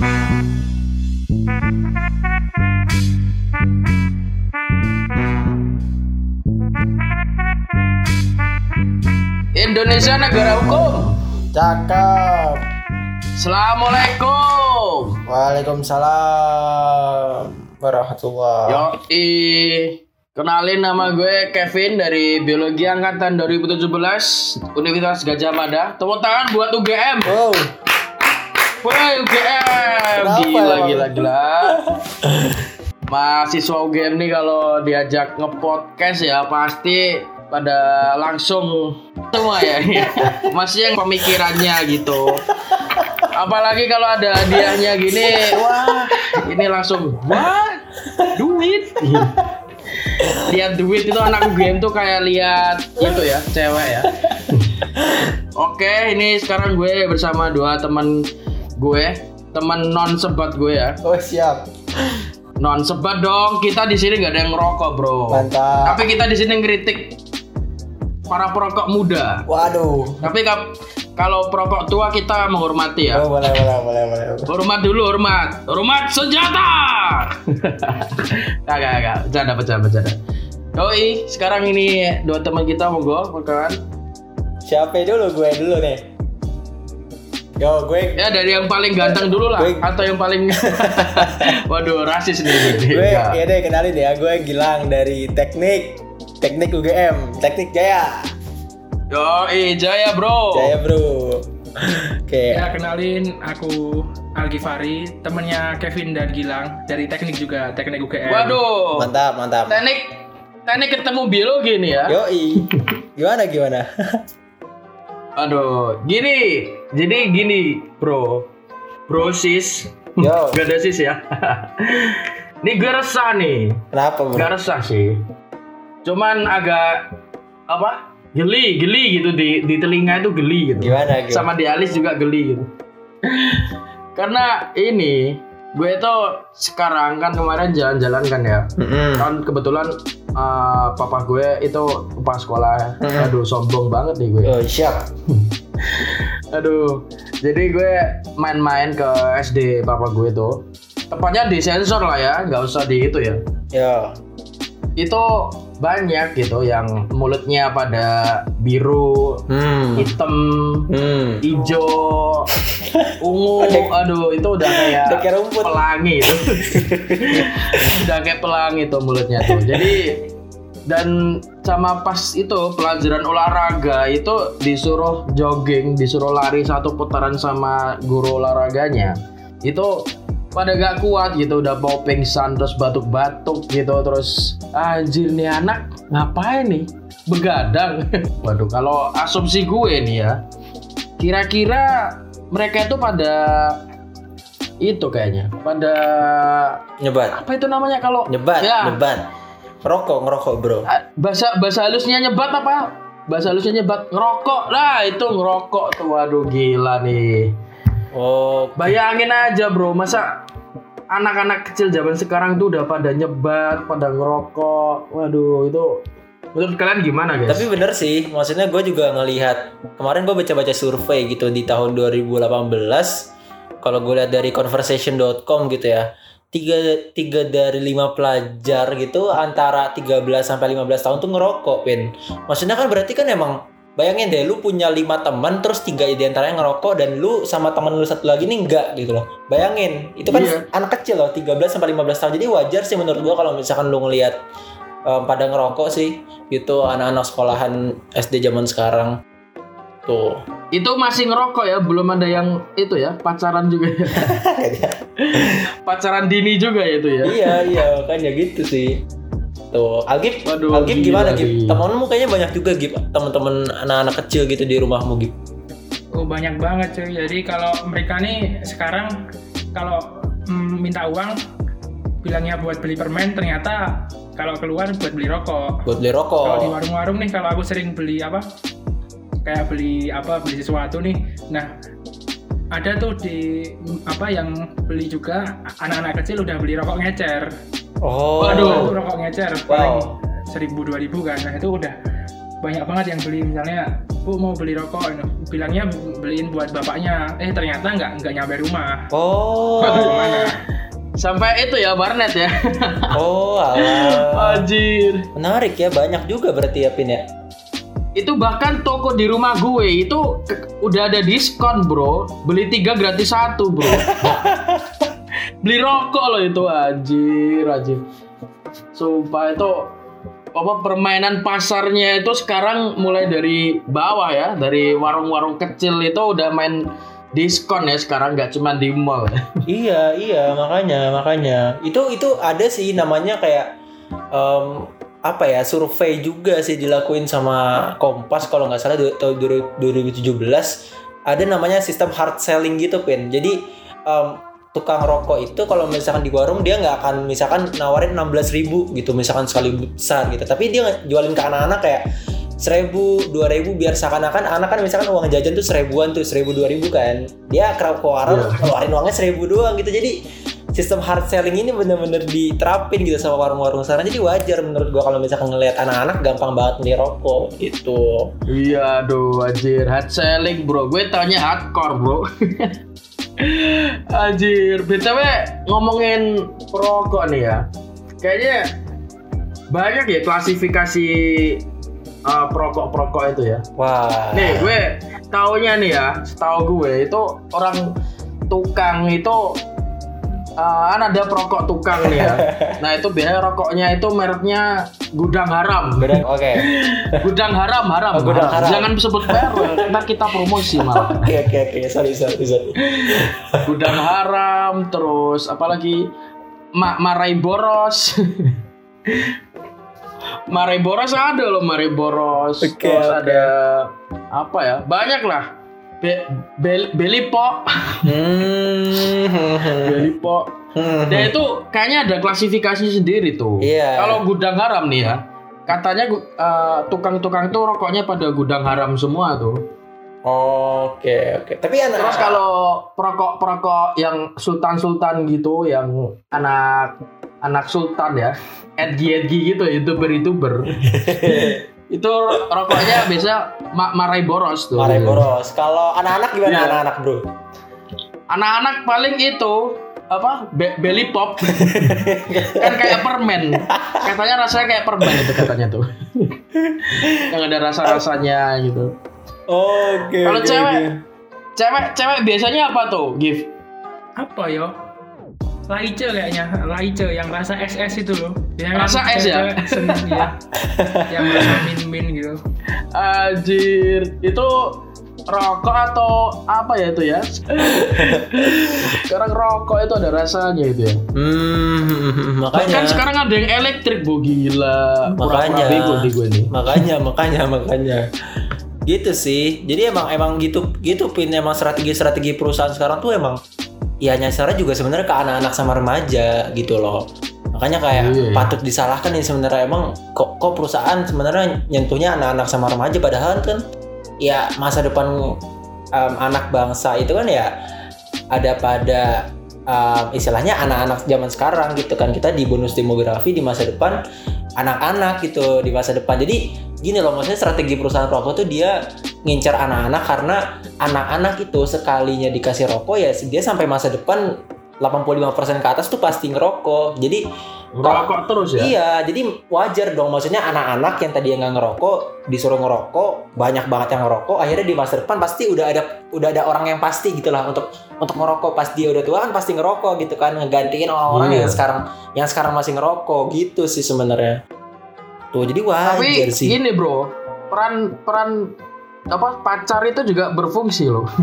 Indonesia negara hukum. Cakep. Assalamualaikum. Waalaikumsalam warahmatullah. Yo, kenalin nama gue Kevin dari Biologi Angkatan 2017 Universitas Gajah Mada. Tepuk tangan buat UGM. Wow. Woi UGM. Kenapa Gila, gila, gila. Mahasiswa UGM nih kalau diajak ngepodcast ya pasti pada langsung semua ya. Masih yang pemikirannya gitu. Apalagi kalau ada hadiahnya gini, wah, ini langsung wah, duit. lihat duit itu anak UGM tuh kayak lihat itu ya, cewek ya. Oke, ini sekarang gue bersama dua teman gue, teman non sebat gue ya. Oh siap. Non sebat dong, kita di sini nggak ada yang ngerokok bro. Mantap. Tapi kita di sini ngeritik para perokok muda. Waduh. Tapi kap- kalau perokok tua kita menghormati ya. Oh boleh boleh boleh boleh. Hormat dulu, hormat. Hormat senjata. Kagak, kagak. Bercanda, bercanda, bercanda. Doi, sekarang ini dua teman kita monggo, perkenalan. Siapa dulu gue dulu nih. Yo gue Ya dari yang paling ganteng dulu lah, Gue- atau yang paling, waduh rasis nih. ini. gue Enggak. ya deh kenalin ya gue Gilang dari teknik teknik UGM teknik Jaya Yoi, Jaya bro. Jaya bro. Oke. Ya kenalin aku Algi Fari, temennya Kevin dan Gilang dari teknik juga, teknik UGM. Waduh, Mantap mantap. teknik teknik ketemu biologi nih ya. Yoi. Gimana gimana? Aduh, gini, jadi gini bro, bro sis, Yo. gak ada sis ya. Ini gue resah nih, Kenapa bro? gak resah sih. Cuman agak apa? Geli, geli gitu di di telinga itu geli gitu. Gimana gitu? Sama di alis juga geli gitu. Karena ini gue itu sekarang kan kemarin jalan-jalan kan ya. Mm-mm. Kan kebetulan eh, papa gue itu kepala sekolah. Aduh sombong banget nih gue. Oh siap. Aduh, jadi gue main-main ke SD papa gue tuh. Tepatnya di sensor lah ya, nggak usah di itu ya. Yo. Itu banyak gitu yang mulutnya pada biru, Hmm. hitam, Hmm. hijau, ungu. Aduh, itu udah kayak Udah kayak rumput. pelangi itu. udah kayak pelangi tuh mulutnya tuh. Jadi dan sama pas itu pelajaran olahraga itu disuruh jogging, disuruh lari satu putaran sama guru olahraganya. Itu pada gak kuat gitu udah mau pingsan terus batuk-batuk gitu terus anjir nih anak ngapain nih begadang waduh kalau asumsi gue nih ya kira-kira mereka itu pada itu kayaknya pada Nyebat. apa itu namanya kalau Nyebat. ya Nyebat. Ngerokok ngerokok bro. Ah, bahasa bahasa halusnya nyebat apa bahasa halusnya nyebat ngerokok lah itu ngerokok tuh waduh gila nih Oh. bayangin aja bro masa anak-anak kecil zaman sekarang tuh udah pada nyebat pada ngerokok waduh itu menurut kalian gimana guys Tapi bener sih, maksudnya gue juga ngelihat kemarin gue baca-baca survei gitu di tahun 2018. Kalau gue lihat dari conversation.com gitu ya, tiga, tiga dari lima pelajar gitu antara 13 sampai 15 tahun tuh ngerokok, Pin. Maksudnya kan berarti kan emang bayangin deh, lu punya lima teman terus tiga di antaranya ngerokok dan lu sama teman lu satu lagi nih enggak gitu loh. Bayangin, itu kan Iya. anak kecil loh, 13 sampai 15 tahun. Jadi wajar sih menurut gua kalau misalkan lu ngelihat em, pada ngerokok sih gitu anak-anak sekolahan SD zaman sekarang tuh itu masih ngerokok ya belum ada yang itu ya pacaran juga ya pacaran dini juga ya itu ya iya iya makanya gitu sih tuh Algif Waduh, Algif gila gimana nih. temenmu kayaknya banyak juga Gif teman-teman anak-anak kecil gitu di rumahmu Gif Oh banyak banget cuy. Jadi kalau mereka nih sekarang kalau mm, minta uang bilangnya buat beli permen ternyata kalau keluar buat beli rokok. buat beli Kalau di rokok warung-warung nih kalau aku sering beli apa kayak beli apa beli sesuatu nih. Nah ada tuh di apa yang beli juga anak-anak kecil udah beli rokok ngecer. Oh Waduh. Itu rokok ngecer Wow. paling seribu dua ribu kan. Nah itu udah banyak banget yang beli misalnya bu mau beli rokok bilangnya beliin buat bapaknya eh ternyata nggak nggak nyampe rumah Oh. Ke mana Sampai itu ya warnet ya. Oh, alah. Anjir. Menarik ya, banyak juga berarti ya Pin ya. Itu bahkan toko di rumah gue itu udah ada diskon, Bro. Beli tiga gratis satu, Bro. Beli rokok loh itu anjir, anjir. Sumpah itu apa permainan pasarnya itu sekarang mulai dari bawah ya, dari warung-warung kecil itu udah main diskon ya sekarang nggak cuma di mall. iya, iya, makanya, makanya. Itu itu ada sih namanya kayak em, apa ya survei juga sih dilakuin sama Kompas kalau nggak salah tahun 2017 ada namanya sistem hard selling gitu Pin. Jadi em, tukang rokok itu kalau misalkan di warung dia nggak akan misalkan nawarin 16.000 gitu misalkan sekali besar gitu. Tapi dia jualin ke anak-anak kayak seribu dua ribu biar seakan-akan anak kan misalkan uang jajan tuh seribuan tuh seribu dua ribu kan dia kerap ke warung Iya. keluarin uangnya seribu doang gitu jadi sistem hard selling ini bener-bener diterapin gitu sama warung-warung sekarang jadi wajar menurut gua kalau misalkan ngelihat anak-anak gampang banget beli rokok gitu Iya, aduh, anjir. Hard selling, bro. Gue taunya hardcore, bro. anjir. BTW, ngomongin perokok nih ya. Kayaknya banyak ya klasifikasi uh, perokok-perokok itu ya. wah Nih, gue taunya nih ya, setahu gue itu orang tukang itu uh, kan ada perokok tukang nih ya. Nah, itu biasanya rokoknya itu mereknya Gudang Haram. Bener, oke Gudang haram, haram. Oh, gudang haram. Jangan sebut merek, ntar kita promosi malah. oke oke oke sorry sorry sorry Gudang haram, terus apalagi Ma Marai Boros. Marai Boros ada loh, Marai Boros. Oke, terus oke. ada apa ya? Banyak lah. Be Bel- Belipo, hmm Belipo. Dan itu kayaknya ada klasifikasi sendiri tuh. Iya. Kalau gudang haram nih ya, katanya eh, tukang-tukang itu rokoknya pada gudang haram semua tuh. Oke oke. Tapi anak Terus kalau perokok-perokok yang sultan-sultan gitu, yang anak anak sultan ya, Edgy Edgy gitu, youtuber-youtuber, itu rokoknya biasa ma marai boros tuh. Marai boros. Kalau anak-anak gimana Iya. anak-anak bro? Anak-anak paling itu apa Be belly pop kan kayak permen katanya rasanya kayak permen itu katanya tuh yang ada rasa rasanya gitu Oke. kalau cewek cewek cewek biasanya apa tuh Gif apa yo Laice kayaknya Laice yang rasa SS itu loh Biasanya Rasa kan es ya? ya yang rasa min-min gitu Anjir, itu rokok atau apa ya itu ya? sekarang rokok itu ada rasanya itu ya. Hmm, Bahkan makanya. sekarang ada yang elektrik, bu gila. Makanya. bego di gue nih. makanya makanya makanya gitu sih jadi emang emang gitu gitu pin emang strategi strategi perusahaan sekarang tuh emang ya nyasarnya juga sebenarnya ke anak-anak sama remaja gitu loh. Makanya kayak Iya, iya. patut disalahkan nih sebenarnya. Emang kok kok perusahaan sebenarnya nyentuhnya anak-anak sama remaja? Padahal kan ya masa depan em, anak bangsa itu kan ya ada pada em, istilahnya anak-anak zaman sekarang gitu kan. Kita di bonus demografi di masa depan anak-anak gitu di masa depan. Jadi gini loh maksudnya strategi perusahaan rokok tuh dia ngincar anak-anak karena anak-anak itu sekalinya dikasih rokok ya dia sampai masa depan 85% ke atas tuh pasti ngerokok jadi Ngerokok terus ya? Iya, jadi wajar dong. Maksudnya anak-anak yang tadi nggak ngerokok disuruh ngerokok, banyak banget yang ngerokok. Akhirnya di masa depan pasti udah ada udah ada orang yang pasti gitulah untuk untuk ngerokok. Pas dia udah tua kan pasti ngerokok gitu kan, ngegantiin orang-orang Iya. yang sekarang yang sekarang masih ngerokok gitu sih sebenarnya. Tuh, jadi wajar Tapi sih. gini bro, peran peran apa pacar itu juga berfungsi loh.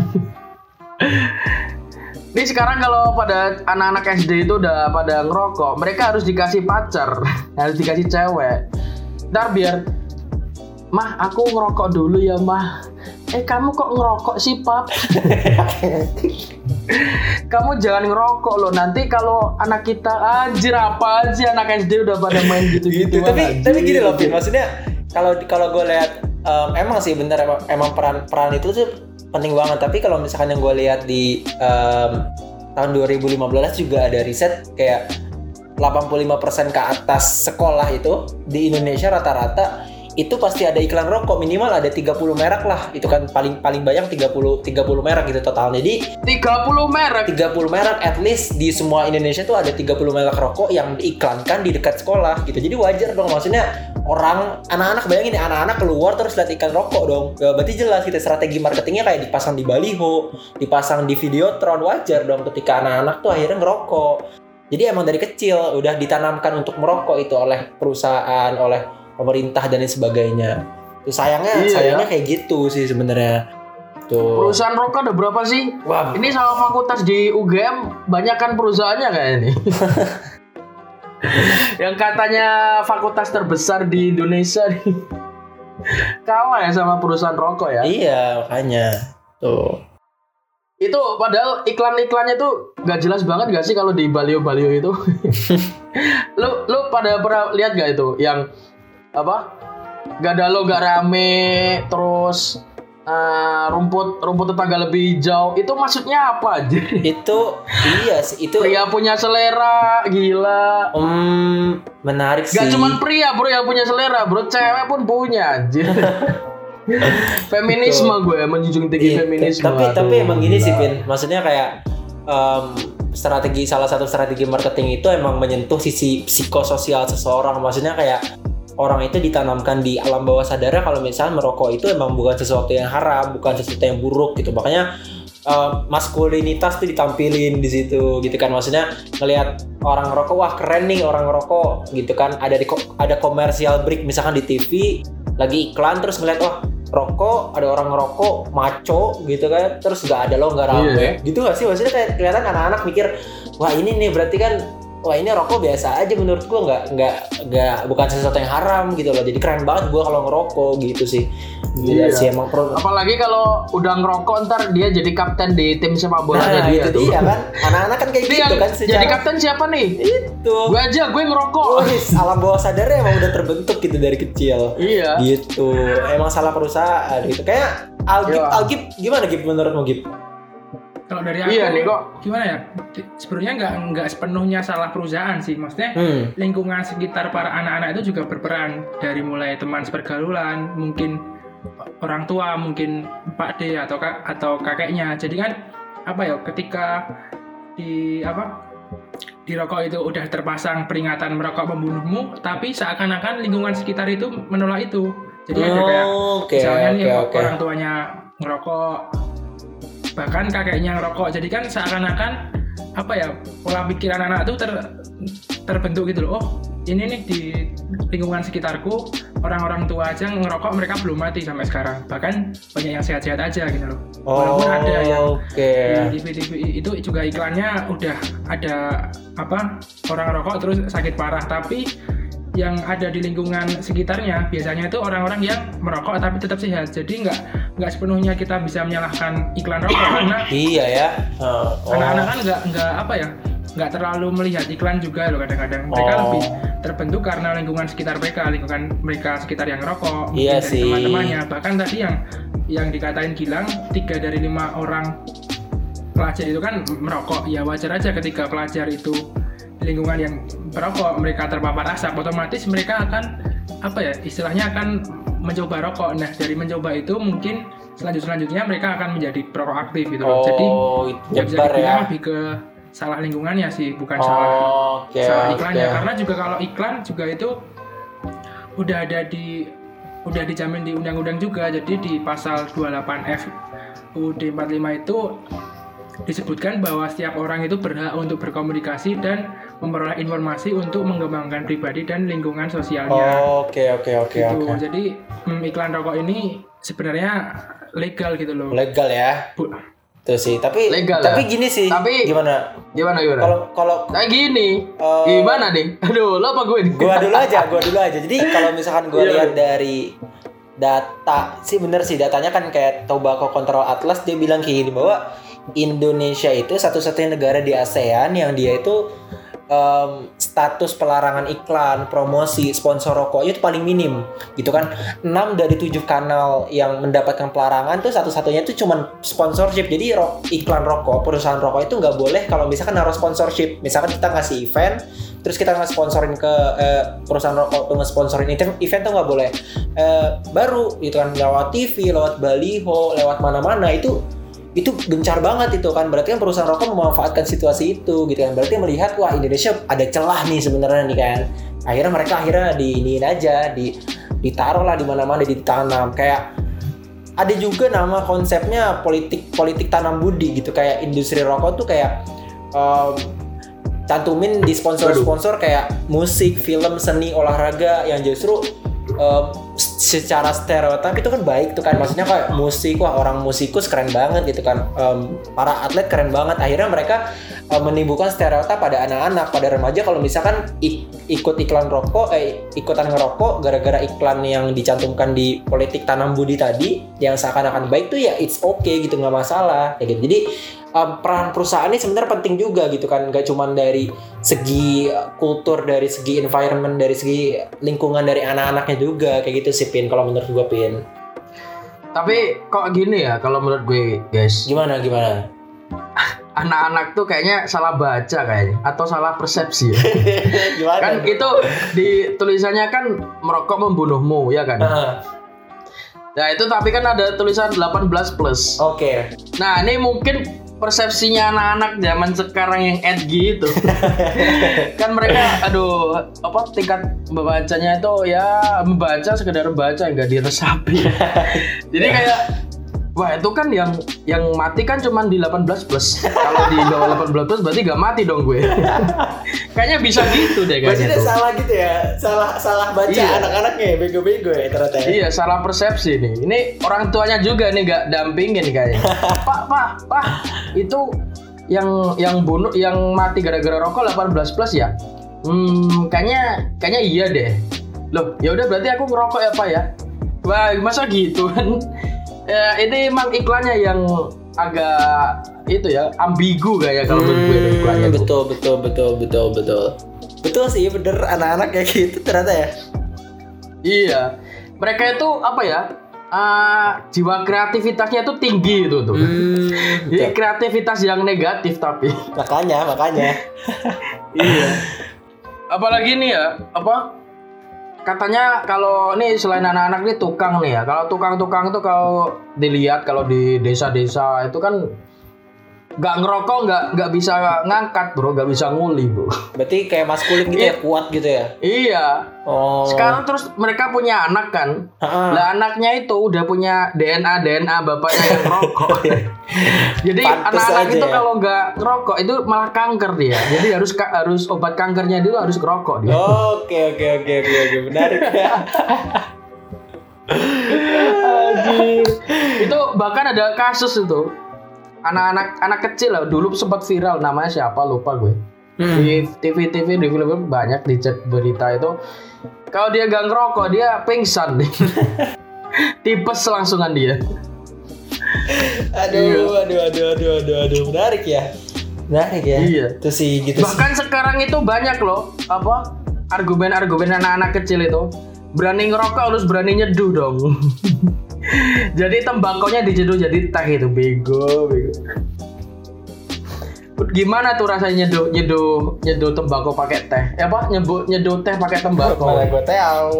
Ini sekarang kalau pada anak-anak SD itu udah pada ngerokok, mereka harus dikasih pacar, harus dikasih cewek. Ntar biar, mah aku ngerokok dulu ya mah. Eh kamu kok ngerokok sih pap? kamu jangan ngerokok loh. Nanti kalau anak kita anjir apa sih anak SD udah pada main gitu-gitu. gitu. Tapi tapi gini loh, Pin. Maksudnya kalau kalau gue lihat em, emang sih bener emang, peran peran itu tuh penting banget. Tapi kalau misalkan yang gue lihat di em, tahun 2015 juga ada riset kayak 85% ke atas sekolah itu di Indonesia rata-rata itu pasti ada iklan rokok minimal ada 30 merek lah. Itu kan paling paling banyak 30 30 merek gitu total jadi 30 merek? 30 merek at least di semua Indonesia tuh ada 30 merek rokok yang diiklankan di dekat sekolah gitu. Jadi wajar dong maksudnya orang anak-anak bayangin nih anak-anak keluar terus lihat iklan rokok dong. Ya, berarti jelas kita strategi marketingnya kayak dipasang di baliho dipasang di videotron wajar dong ketika anak-anak tuh akhirnya ngerokok. Jadi emang dari kecil udah ditanamkan untuk merokok itu oleh perusahaan oleh pemerintah dan lain sebagainya. Tuh sayangnya Iya, sayangnya kayak gitu sih sebenarnya. Tuh. perusahaan rokok ada berapa sih Wah, ini sama fakultas di UGM banyak kan perusahaannya kayak ini yang katanya fakultas terbesar di Indonesia nih kalah ya sama perusahaan rokok ya iya makanya. Tuh. itu padahal iklan-iklannya tuh nggak jelas banget gak sih kalau di balio-balio itu lu lu pada pernah lihat gak itu yang apa? Gak ada lo gak rame terus eh, rumput rumput tetangga lebih hijau. Itu maksudnya apa aja Itu iya sih itu pria punya selera gila. Hmm, menarik sih. gak cuman pria bro yang punya selera bro. Cewek pun punya anjir. Feminisme gue menjunjung tinggi Iya, feminisme. tapi Aduh, tapi emang gini sih. Pin maksudnya kayak em, strategi salah satu strategi marketing itu emang menyentuh sisi psikososial seseorang. Maksudnya kayak orang itu ditanamkan di alam bawah sadarnya kalau misalnya merokok itu emang bukan sesuatu yang haram bukan sesuatu yang buruk gitu. Makanya em, maskulinitas tuh ditampilin di situ gitu kan. Maksudnya ngelihat orang ngerokok wah keren nih orang ngerokok gitu kan. Ada di ada komersial break misalkan di TV lagi iklan terus ngeliat wah rokok ada orang ngerokok maco gitu kan. Terus nggak ada lo nggak rame. Iya. gitu gak sih? Maksudnya kayak kelihatan anak-anak mikir wah ini nih berarti kan wah ini rokok biasa aja menurut gua nggak nggak nggak bukan sesuatu yang haram gitu loh. Jadi keren banget gua kalau ngerokok gitu sih. Gila Iya. sih emang pro apalagi kalau udah ngerokok ntar dia jadi kapten di tim sepak bola nah, dia itu tuh. dia kan? Anak-anak kan kayak Dia gitu kan jadi kapten siapa nih? Itu. Gue aja gue ngerokok. Wih, alam bawah sadarnya emang udah terbentuk gitu dari kecil. Iya. Gitu. Emang salah perusahaan gitu. Kayak Algip Iya. Algip gimana Gip menurutmu Gip Kalau dari aku, iya nih kok gimana ya? Sebenarnya nggak nggak sepenuhnya salah perusahaan sih, maksudnya hmm lingkungan sekitar para anak-anak itu juga berperan dari mulai teman sepergaulan, mungkin orang tua, mungkin Pak D atau kak atau kakeknya. Jadi kan apa ya? Ketika di apa di rokok itu udah terpasang peringatan merokok membunuhmu, tapi seakan-akan lingkungan sekitar itu menolak itu. Jadi ada kayak Oh, oke misalnya nih oke oke orang tuanya ngerokok bahkan kakeknya ngerokok. Jadi kan seakan-akan apa ya pola pikir anak-anak tuh ter, terbentuk gitu loh. Oh ini nih di lingkungan sekitarku orang-orang tua aja ngerokok mereka belum mati sampai sekarang. Bahkan banyak yang sehat-sehat aja gitu loh. Walaupun ada yang Oh, oke. di TV-TV itu juga iklannya udah ada apa orang rokok terus sakit parah. Tapi yang ada di lingkungan sekitarnya biasanya itu orang-orang yang merokok tapi tetap sehat. Jadi nggak nggak sepenuhnya kita bisa menyalahkan iklan rokok karena iya ya Oh, oh. anak-anak kan nggak nggak apa ya nggak terlalu melihat iklan juga loh kadang-kadang mereka Oh. lebih terbentuk karena lingkungan sekitar mereka lingkungan mereka sekitar yang rokok Iya sih. teman-temannya bahkan tadi yang yang dikatain Gilang tiga dari lima orang pelajar itu kan merokok ya wajar aja ketika pelajar itu lingkungan yang merokok mereka terpapar asap otomatis mereka akan apa ya istilahnya akan mencoba rokok. Nah dari mencoba itu mungkin selanjut selanjutnya mereka akan menjadi perokok aktif gitu loh. Jadi oh ya bisa ya? dibilang lebih ke salah lingkungannya sih bukan salah oh, salah oke. iklannya. Karena juga kalau iklan juga itu udah ada di udah dijamin di undang-undang juga. Jadi di pasal 28F UUD 45 itu disebutkan bahwa setiap orang itu berhak untuk berkomunikasi dan memperoleh informasi untuk mengembangkan pribadi dan lingkungan sosialnya. Oke oke oke gitu. oke. Jadi hmm, iklan rokok ini sebenarnya legal gitu loh. Legal ya? Bu- itu sih tapi Legal tapi ya? gini sih Tapi- gimana? gimana gimana? Kalau kalau kayak gini. Eh, gimana nih? Aduh lo apa gue? nih gua dulu aja gua dulu aja. Jadi kalau misalkan gua Iya. lihat dari data sih bener sih datanya kan kayak Tobacco Control Atlas dia bilang kayak gini bahwa Indonesia itu satu-satunya negara di ASEAN yang dia itu em, status pelarangan iklan, promosi, sponsor rokok itu paling minim gitu kan. 6 dari 7 kanal yang mendapatkan pelarangan tuh satu-satunya itu cuman sponsorship. Jadi ro- iklan rokok, perusahaan rokok itu nggak boleh kalau misalkan naruh sponsorship. Misalkan kita ngasih event, terus kita nge-sponsorin ke eh, perusahaan rokok tuh nge-sponsorin event, event tuh nggak boleh. Eh, baru gitu kan lewat TV, lewat baliho, lewat mana-mana itu itu gencar banget itu kan. Berarti kan perusahaan rokok memanfaatkan situasi itu gitu kan. Berarti melihat wah Indonesia ada celah nih sebenarnya nih kan. Akhirnya mereka akhirnya diiniin aja di ditaruh lah di mana-mana ditanam kayak ada juga nama konsepnya politik politik tanam budi gitu. Kayak industri rokok tuh kayak em, cantumin di sponsor-sponsor kayak musik, film, seni, olahraga yang justru em, secara stereotip itu kan baik tuh kan. Maksudnya kayak musik wah orang musikus keren banget gitu kan. Em, para atlet keren banget. Akhirnya mereka em, menimbulkan stereotip pada anak-anak pada remaja. Kalau misalkan ik- ikut iklan rokok eh ikutan ngerokok gara-gara iklan yang dicantumkan di politik tanam budi tadi yang seakan-akan baik tuh ya it's okay gitu nggak masalah. Kayak gitu. Jadi em, peran perusahaan ini sebenarnya penting juga gitu kan gak cuman dari segi kultur dari segi environment dari segi lingkungan dari anak-anaknya juga kayak gitu sih Pin kalau menurut gue Pin Tapi kok gini ya kalau menurut gue guys. gimana gimana Anak-anak tuh kayaknya salah baca kayaknya atau salah persepsi. ya. gimana kan itu di tulisannya kan merokok membunuhmu ya kan. Ah, Nah itu tapi kan ada tulisan 18 plus. oke Nah ini mungkin persepsinya anak-anak zaman sekarang yang edgy itu. Kan mereka aduh apa tingkat membacanya itu ya membaca sekedar membaca nggak diresapi jadi kayak wah itu kan yang yang mati kan cuma di 18 plus kalau di bawah 18 plus berarti nggak mati dong gue kayaknya bisa gitu deh Berarti kayaknya tuh salah gitu ya salah salah baca Iya. anak-anaknya ya bego-bego ya ternyata ya Iya salah persepsi nih. Ini orang tuanya juga nih gak dampingin kayaknya. pak, pak, pak, itu yang yang bunuh yang mati gara-gara rokok 18 plus ya? Hmm, kayaknya kayaknya iya deh. Loh, ya udah berarti aku ngerokok ya pak ya? Wah, masa gitu kan? Ya, ini emang iklannya yang agak itu ya ambigu kayak kalau menurut gue deh iklannya Hmm, tuh. betul betul betul betul betul betul sih bener anak-anak kayak gitu ternyata ya Iya, mereka itu apa ya? ah, jiwa kreativitasnya tuh tinggi itu tuh. hmm, Jadi kreativitas yang negatif tapi. makanya makanya iya. Apalagi nih ya, apa? Katanya kalau nih selain anak-anak nih tukang nih ya. Kalau tukang-tukang tuh kalau dilihat kalau di desa-desa itu kan nggak ngerokok nggak nggak bisa ngangkat bro. Nggak bisa nguli bro. Berarti kayak maskulin gitu ya kuat gitu ya? Iya. Oh. Sekarang terus mereka punya anak kan? Lah anaknya itu udah punya DNA DNA bapaknya yang rokok jadi Pantes anak-anak itu ya. kalau nggak ngerokok itu malah kanker dia. Jadi harus harus obat kankernya dulu harus ngerokok dia. Oke oke oke oke oke. Menarik ya. Anjir. itu bahkan ada kasus itu anak-anak anak kecil lah dulu sempat viral namanya siapa lupa gue Hmm. di TV TV di film banyak di chat berita itu kalau dia gak ngerokok dia pingsan nih tipes langsungan dia Aduh, aduh, aduh, aduh, aduh, aduh, menarik ya. Menarik ya. Iya. Itu sih gitu. sih. bahkan sekarang itu banyak loh apa argumen-argumen anak-anak kecil itu berani ngerokok harus berani nyeduh dong jadi tembakonya dijeduh jadi teh itu bego bego gimana tuh rasanya nyeduh nyeduh nyeduh tembakau pakai teh ya apa nyeduh nyeduh teh pakai tembakau Mana gue tahu.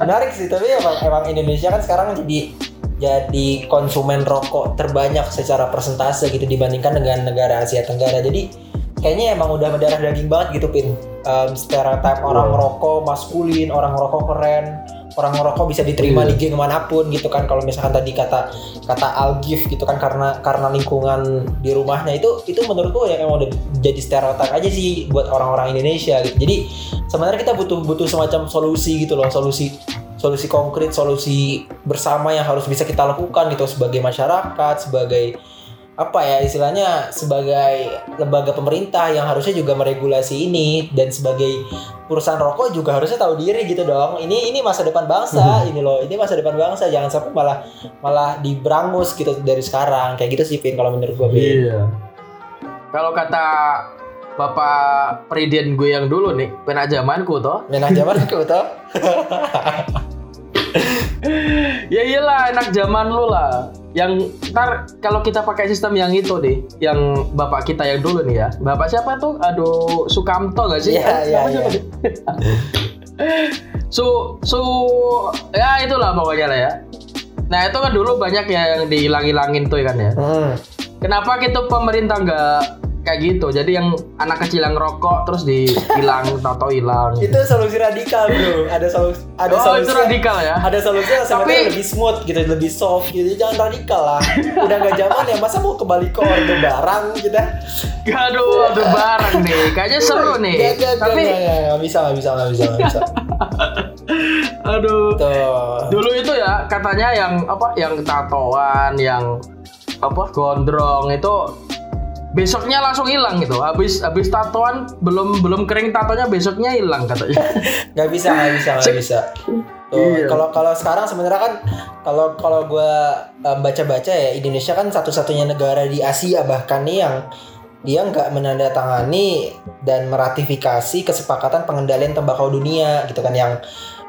Menarik sih, tapi emang, emang Indonesia kan sekarang jadi jadi konsumen rokok terbanyak secara persentase gitu dibandingkan dengan negara Asia Tenggara. Jadi kayaknya emang udah mendarah daging banget gitu pin. Um, stereotip orang rokok maskulin, orang rokok keren, orang ngerokok bisa diterima Iya. di geng mana pun gitu kan. Kalau misalkan tadi kata kata Algif gitu kan karena karena lingkungan di rumahnya itu itu menurutku ya emang udah jadi stereotip aja sih buat orang-orang Indonesia gitu. Jadi sebenarnya kita butuh butuh semacam solusi gitu loh, solusi solusi konkret, solusi bersama yang harus bisa kita lakukan gitu sebagai masyarakat, sebagai apa ya istilahnya sebagai lembaga pemerintah yang harusnya juga meregulasi ini dan sebagai perusahaan rokok juga harusnya tahu diri gitu dong. Ini ini masa depan bangsa ini loh. Ini masa depan bangsa jangan sampai malah malah diberangus gitu dari sekarang. Kayak gitu sih Pin kalau menurut gue Pin. Iya. Kalau kata bapak presiden gue yang dulu nih, pernah zamanku toh. Menang zamanku toh. ya iyalah enak zaman lu lah. Yang ntar kalau kita pakai sistem yang itu deh, yang bapak kita yang dulu nih ya. Bapak siapa tuh? Aduh, Sukamto gak sih? Siapa iya. deh? su su ya itulah pokoknya lah ya. Nah itu kan dulu banyak ya yang dihilang-hilangin tuh kan ya. Hmm. Kenapa gitu pemerintah nggak kayak gitu? Jadi yang anak kecil yang rokok terus dihilang, tato hilang. Itu solusi radikal, Bro. Ada solusi ada Oh solusi itu radikal ya? ada solusi yang sebenarnya Tapi- lebih smooth gitu, lebih soft gitu. Jangan radikal lah. Udah nggak zaman ya, masa mau kembali ke orde barang gitu. Aduh, aduh barang nih. Kayaknya seru nih. Gak, gak, gak, Tapi, gak, gak, gak bisa, gak bisa, gak bisa, gak bisa. aduh. Tuh. Dulu itu ya katanya yang apa? Yang tatoan, yang apa? Gondrong itu besoknya langsung hilang gitu. Habis habis tatoan belum belum kering tatonya besoknya hilang katanya. Gak bisa, gak bisa, gak bisa. Tuh, Iya. kalau kalau sekarang sebenarnya kan kalau kalau gue baca-baca ya Indonesia kan satu-satunya negara di Asia bahkan nih yang dia nggak menandatangani dan meratifikasi kesepakatan pengendalian tembakau dunia gitu kan yang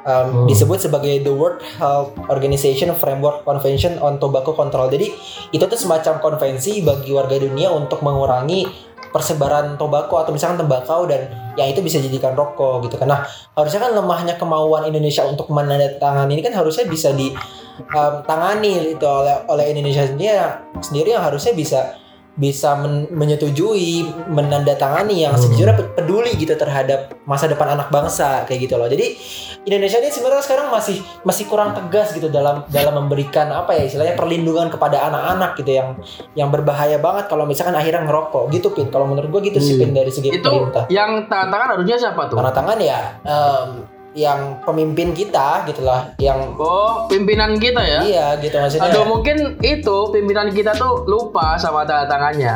um, Hmm. disebut sebagai the World Health Organization Framework Convention on Tobacco Control. Jadi itu tuh semacam konvensi bagi warga dunia untuk mengurangi persebaran tobacco atau misalkan tembakau dan yang itu bisa dijadikan rokok gitu kan. Nah, harusnya kan lemahnya kemauan Indonesia untuk menandatangani ini kan harusnya bisa ditangani itu oleh oleh Indonesia sendiri sendiri yang harusnya bisa bisa men- menyetujui menandatangani yang Hmm. sejujurnya pe- peduli gitu terhadap masa depan anak bangsa kayak gitu loh. Jadi Indonesia ini sebenarnya sekarang masih masih kurang tegas gitu dalam dalam memberikan apa ya istilahnya perlindungan kepada anak-anak gitu yang yang berbahaya banget kalau misalkan akhirnya ngerokok gitu pin. Kalau menurut gua gitu sih Hmm. pin dari segi itu pemerintah. yang tangan harusnya siapa tuh? Tanda tangan ya em, yang pemimpin kita gitulah yang Oh, pimpinan kita ya? iya gitu maksudnya. Aduh mungkin itu pimpinan kita tuh lupa sama tanda tangannya.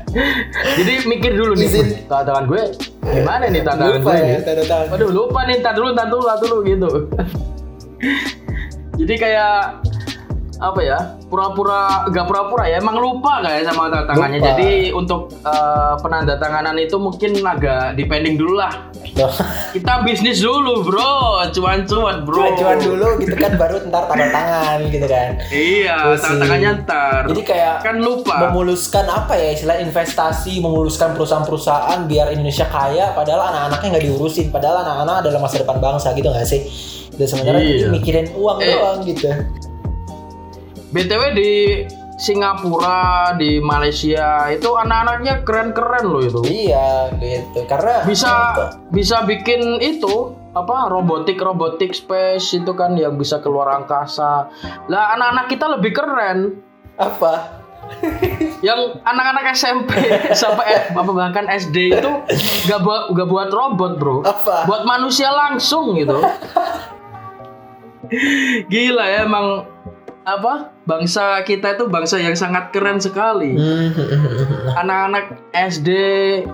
Jadi mikir dulu nih, Izin. tanda tangan gue gimana nih tanda tangan gue ya tanda tangan. Aduh lupa nih, tar dulu, tar dulu, tar dulu gitu. Jadi kayak apa ya? Pura-pura, gak pura-pura ya, emang lupa kayak sama tanda tangannya. Lupa. Jadi untuk eh, penandatanganan itu mungkin agak depending dulu lah. Kita bisnis dulu bro, cuan-cuan bro. Cuan-cuan dulu gitu kan baru ntar tanda tangan gitu kan. Iya, tanda tangannya ntar. Jadi kayak kan lupa. memuluskan apa ya istilah investasi, memuluskan perusahaan-perusahaan biar Indonesia kaya padahal anak-anaknya nggak diurusin, padahal anak-anak adalah masa depan bangsa gitu nggak sih? Dan sementara Iya. mikirin uang Eh. doang gitu. BTW di Singapura, di Malaysia itu anak-anaknya keren-keren loh itu. Iya gitu. Karena Bisa bisa bikin itu apa robotik robotik space itu kan yang bisa keluar angkasa. Lah anak-anak kita lebih keren. apa? Yang anak-anak SMP sampai apa bahkan SD itu gak buat gak buat robot bro, Apa? buat manusia langsung gitu. Gila ya emang apa bangsa kita itu bangsa yang sangat keren sekali. anak-anak SD,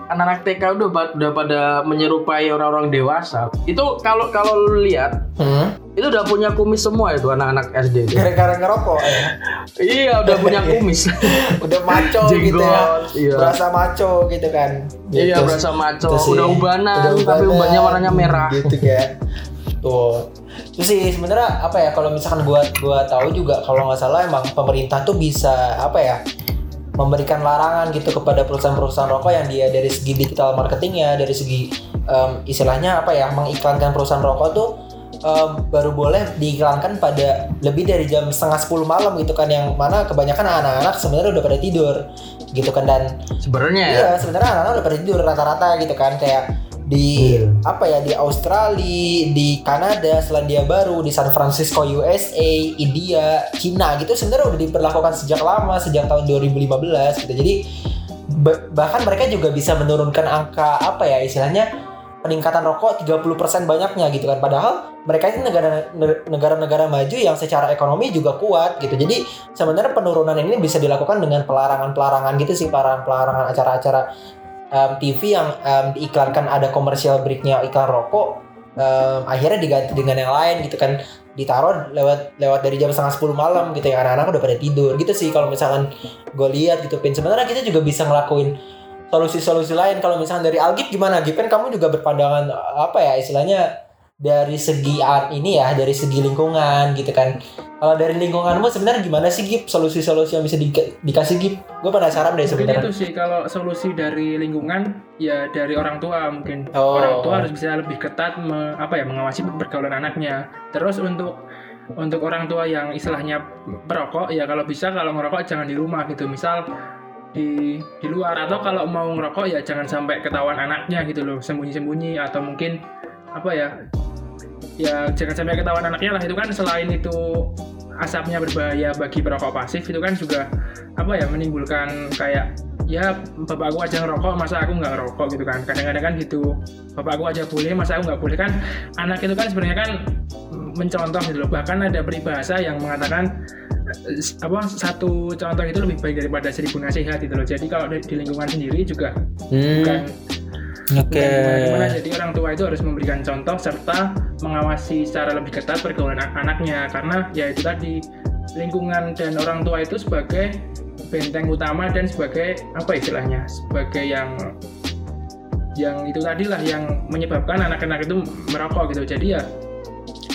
anak-anak TK udah udah pada menyerupai orang-orang dewasa. Itu kalau kalau lu lihat, Hmm? itu udah punya kumis semua itu anak-anak SD. Gara-gara ngerokok ya. iya, udah punya kumis. Udah maco gitu ya. Iya. Berasa maco gitu kan. iya, Gitu. berasa maco. Itu sih. Udah ubanan, Udah tapi ubanan, ubannya warnanya merah. gitu kan tuh terus sih sebenarnya apa ya kalau misalkan gua gua tahu juga kalau nggak salah emang pemerintah tuh bisa apa ya memberikan larangan gitu kepada perusahaan-perusahaan rokok yang dia dari segi digital marketingnya dari segi em, istilahnya apa ya mengiklankan perusahaan rokok tuh em, baru boleh diiklankan pada lebih dari jam setengah 10 malam gitu kan yang mana kebanyakan anak-anak sebenarnya udah pada tidur gitu kan dan Sebenarnya ya. Iya, sebenarnya anak-anak udah pada tidur rata-rata gitu kan kayak di Iya. apa ya di Australia, di Kanada, Selandia Baru, di San Francisco USA, India, Cina gitu sebenarnya udah diperlakukan sejak lama sejak tahun 2015 gitu. Jadi ba- bahkan mereka juga bisa menurunkan angka apa ya istilahnya peningkatan rokok 30% banyaknya gitu kan padahal mereka itu negara negara-negara maju yang secara ekonomi juga kuat gitu jadi sebenarnya penurunan ini bisa dilakukan dengan pelarangan-pelarangan gitu sih pelarangan-pelarangan acara-acara em, TV yang em, diiklankan ada komersial breaknya iklan rokok em, akhirnya diganti dengan yang lain gitu kan. Ditaruh lewat lewat dari jam setengah sepuluh malam gitu ya. Anak-anak udah pada tidur gitu sih kalau misalkan gue lihat gitu pin. Sebenarnya kita juga bisa ngelakuin solusi-solusi lain. Kalau misalnya dari Algip gimana? Gip kan kamu juga berpandangan apa ya istilahnya dari segi art ini ya dari segi lingkungan gitu kan. Kalau dari lingkunganmu sebenarnya gimana sih Gip? Solusi-solusi yang bisa di- dikasih Gip? Gue penasaran deh sebenarnya. itu sih kalau solusi dari lingkungan ya dari orang tua mungkin. Oh. orang tua harus bisa lebih ketat me- apa ya mengawasi pergaulan anaknya. Terus untuk untuk orang tua yang istilahnya perokok ya kalau bisa kalau ngerokok jangan di rumah gitu. Misal di di luar. Atau kalau mau ngerokok ya jangan sampai ketahuan anaknya gitu loh. Sembunyi-sembunyi atau mungkin apa ya ya jangan sampai ketahuan anaknya lah. Itu kan selain itu asapnya berbahaya bagi perokok pasif itu kan juga apa ya menimbulkan kayak ya bapak aku aja ngerokok masa aku nggak ngerokok gitu kan. Kadang-kadang kan gitu bapak aku aja boleh masa aku nggak boleh. Kan anak itu kan sebenarnya kan mencontoh gitu loh. Bahkan ada peribahasa yang mengatakan apa satu contoh itu lebih baik daripada seribu nasihat gitu loh. Jadi kalau di, di lingkungan sendiri juga bukan Hmm, oke. Gimana-gimana jadi orang tua itu harus memberikan contoh serta mengawasi secara lebih ketat pergaulan an- anaknya. Karena ya itu tadi lingkungan dan orang tua itu sebagai benteng utama dan sebagai apa istilahnya sebagai yang yang itu tadi lah yang menyebabkan anak-anak itu merokok gitu. Jadi ya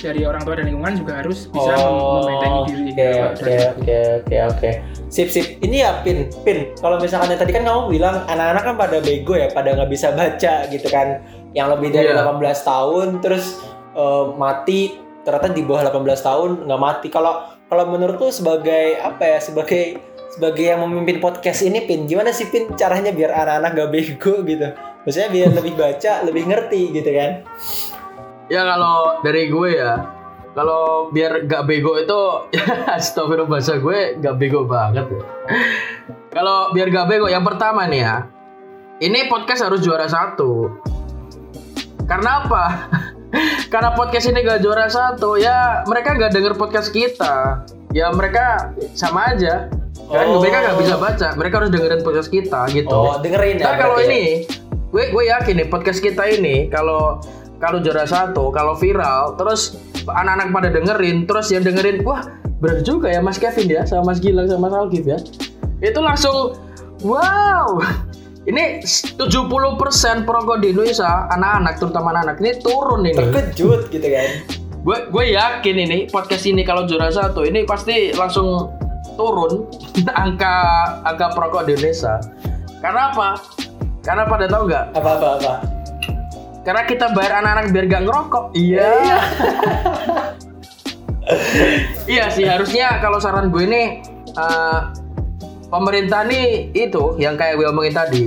dari orang tua dan lingkungan juga harus bisa mem- membentengi diri Oke gitu, oke oke oke oke. Sip sip. Ini ya pin pin. Kalau misalkan yang tadi kan kamu bilang anak-anak kan pada bego ya, pada nggak bisa baca gitu kan. Yang lebih dari Iya. 18 tahun terus eh, mati ternyata di bawah 18 tahun nggak mati. Kalau kalau menurutku sebagai apa ya sebagai sebagai yang memimpin podcast ini pin gimana sih pin caranya biar anak-anak gak bego gitu maksudnya biar lebih baca lebih ngerti gitu kan Ya kalau dari gue ya, kalau biar gak bego itu, ya astagfirullah bahasa gue gak bego banget ya. Kalau biar gak bego, yang pertama nih ya, ini podcast harus juara satu. Karena apa? Karena podcast ini gak juara satu, ya mereka gak denger podcast kita. Ya mereka sama aja. Kan Oh. mereka gak bisa baca, mereka harus dengerin podcast kita gitu. oh dengerin ya kalau ya? ini, gue gue yakin nih podcast kita ini kalau kalau juara satu, kalau viral, terus anak-anak pada dengerin, terus yang dengerin, wah bener juga ya Mas Kevin ya, sama Mas Gilang, sama Mas Algif ya. Itu langsung, wow, ini 70% perokok di Indonesia, anak-anak, terutama anak-anak, ini turun ini. terkejut gitu kan Gue gue yakin ini podcast ini kalau juara satu, ini pasti langsung turun angka angka perokok di Indonesia. Karena apa? Karena pada tahu nggak? apa apa apa Karena kita bayar anak-anak biar gak ngerokok. Iya. iya sih harusnya kalau saran gue ini eh, pemerintah nih itu yang kayak gue omongin tadi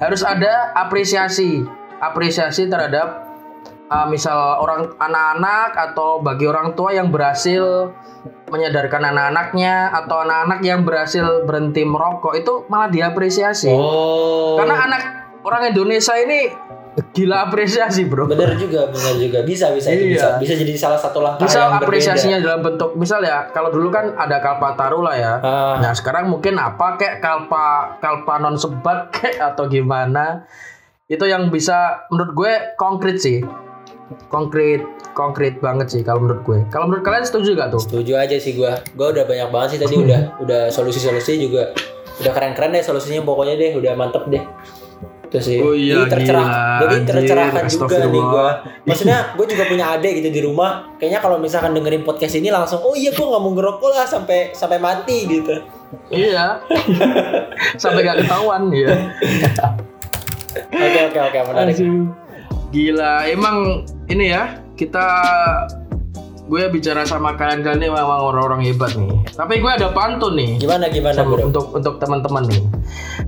harus ada apresiasi apresiasi terhadap eh, misal orang anak-anak atau bagi orang tua yang berhasil menyadarkan anak-anaknya atau anak-anak yang berhasil berhenti merokok itu malah diapresiasi Oh. karena anak orang Indonesia ini gila apresiasi bro bener juga, bener juga. Bisa, bisa, itu bisa. Iya. Bisa jadi salah satu langkah bisa yang apresiasinya dalam bentuk misal ya kalau dulu kan ada kalpataru lah ya berbeda. Ah, nah sekarang mungkin apa kayak kalpa kalpa non sebat kayak atau gimana itu yang bisa menurut gue konkret sih konkret konkret banget sih kalau menurut gue kalau menurut kalian setuju gak tuh setuju aja sih gua. Gua udah banyak banget sih tadi udah udah solusi-solusi juga udah keren-keren deh solusinya pokoknya deh, udah mantep deh. Itu sih. Oh iya, Jadi tercerah, gila, jadi anjir, tercerahkan juga nih gua. Maksudnya gue juga punya adik gitu di rumah. Kayaknya kalau misalkan dengerin podcast ini langsung, oh iya gua nggak mau ngerokok lah sampai sampai mati gitu. iya sampai gak ketahuan ya Oke oke oke menarik. Gila, emang ini ya kita gue bicara sama kalian-kalian ini memang orang-orang hebat nih. Tapi gue ada pantun nih Gimana gimana sama- bro? untuk untuk teman-teman nih.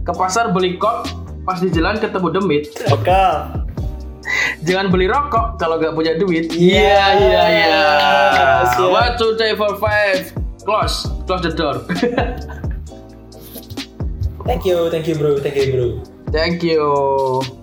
Ke pasar beli kok, pas di jalan ketemu demit. Oke. Jangan beli rokok kalau gak punya duit. Iya, iya, iya. One, two, three, four, five. Close, close the door. Thank you, thank you bro, thank you bro. Thank you.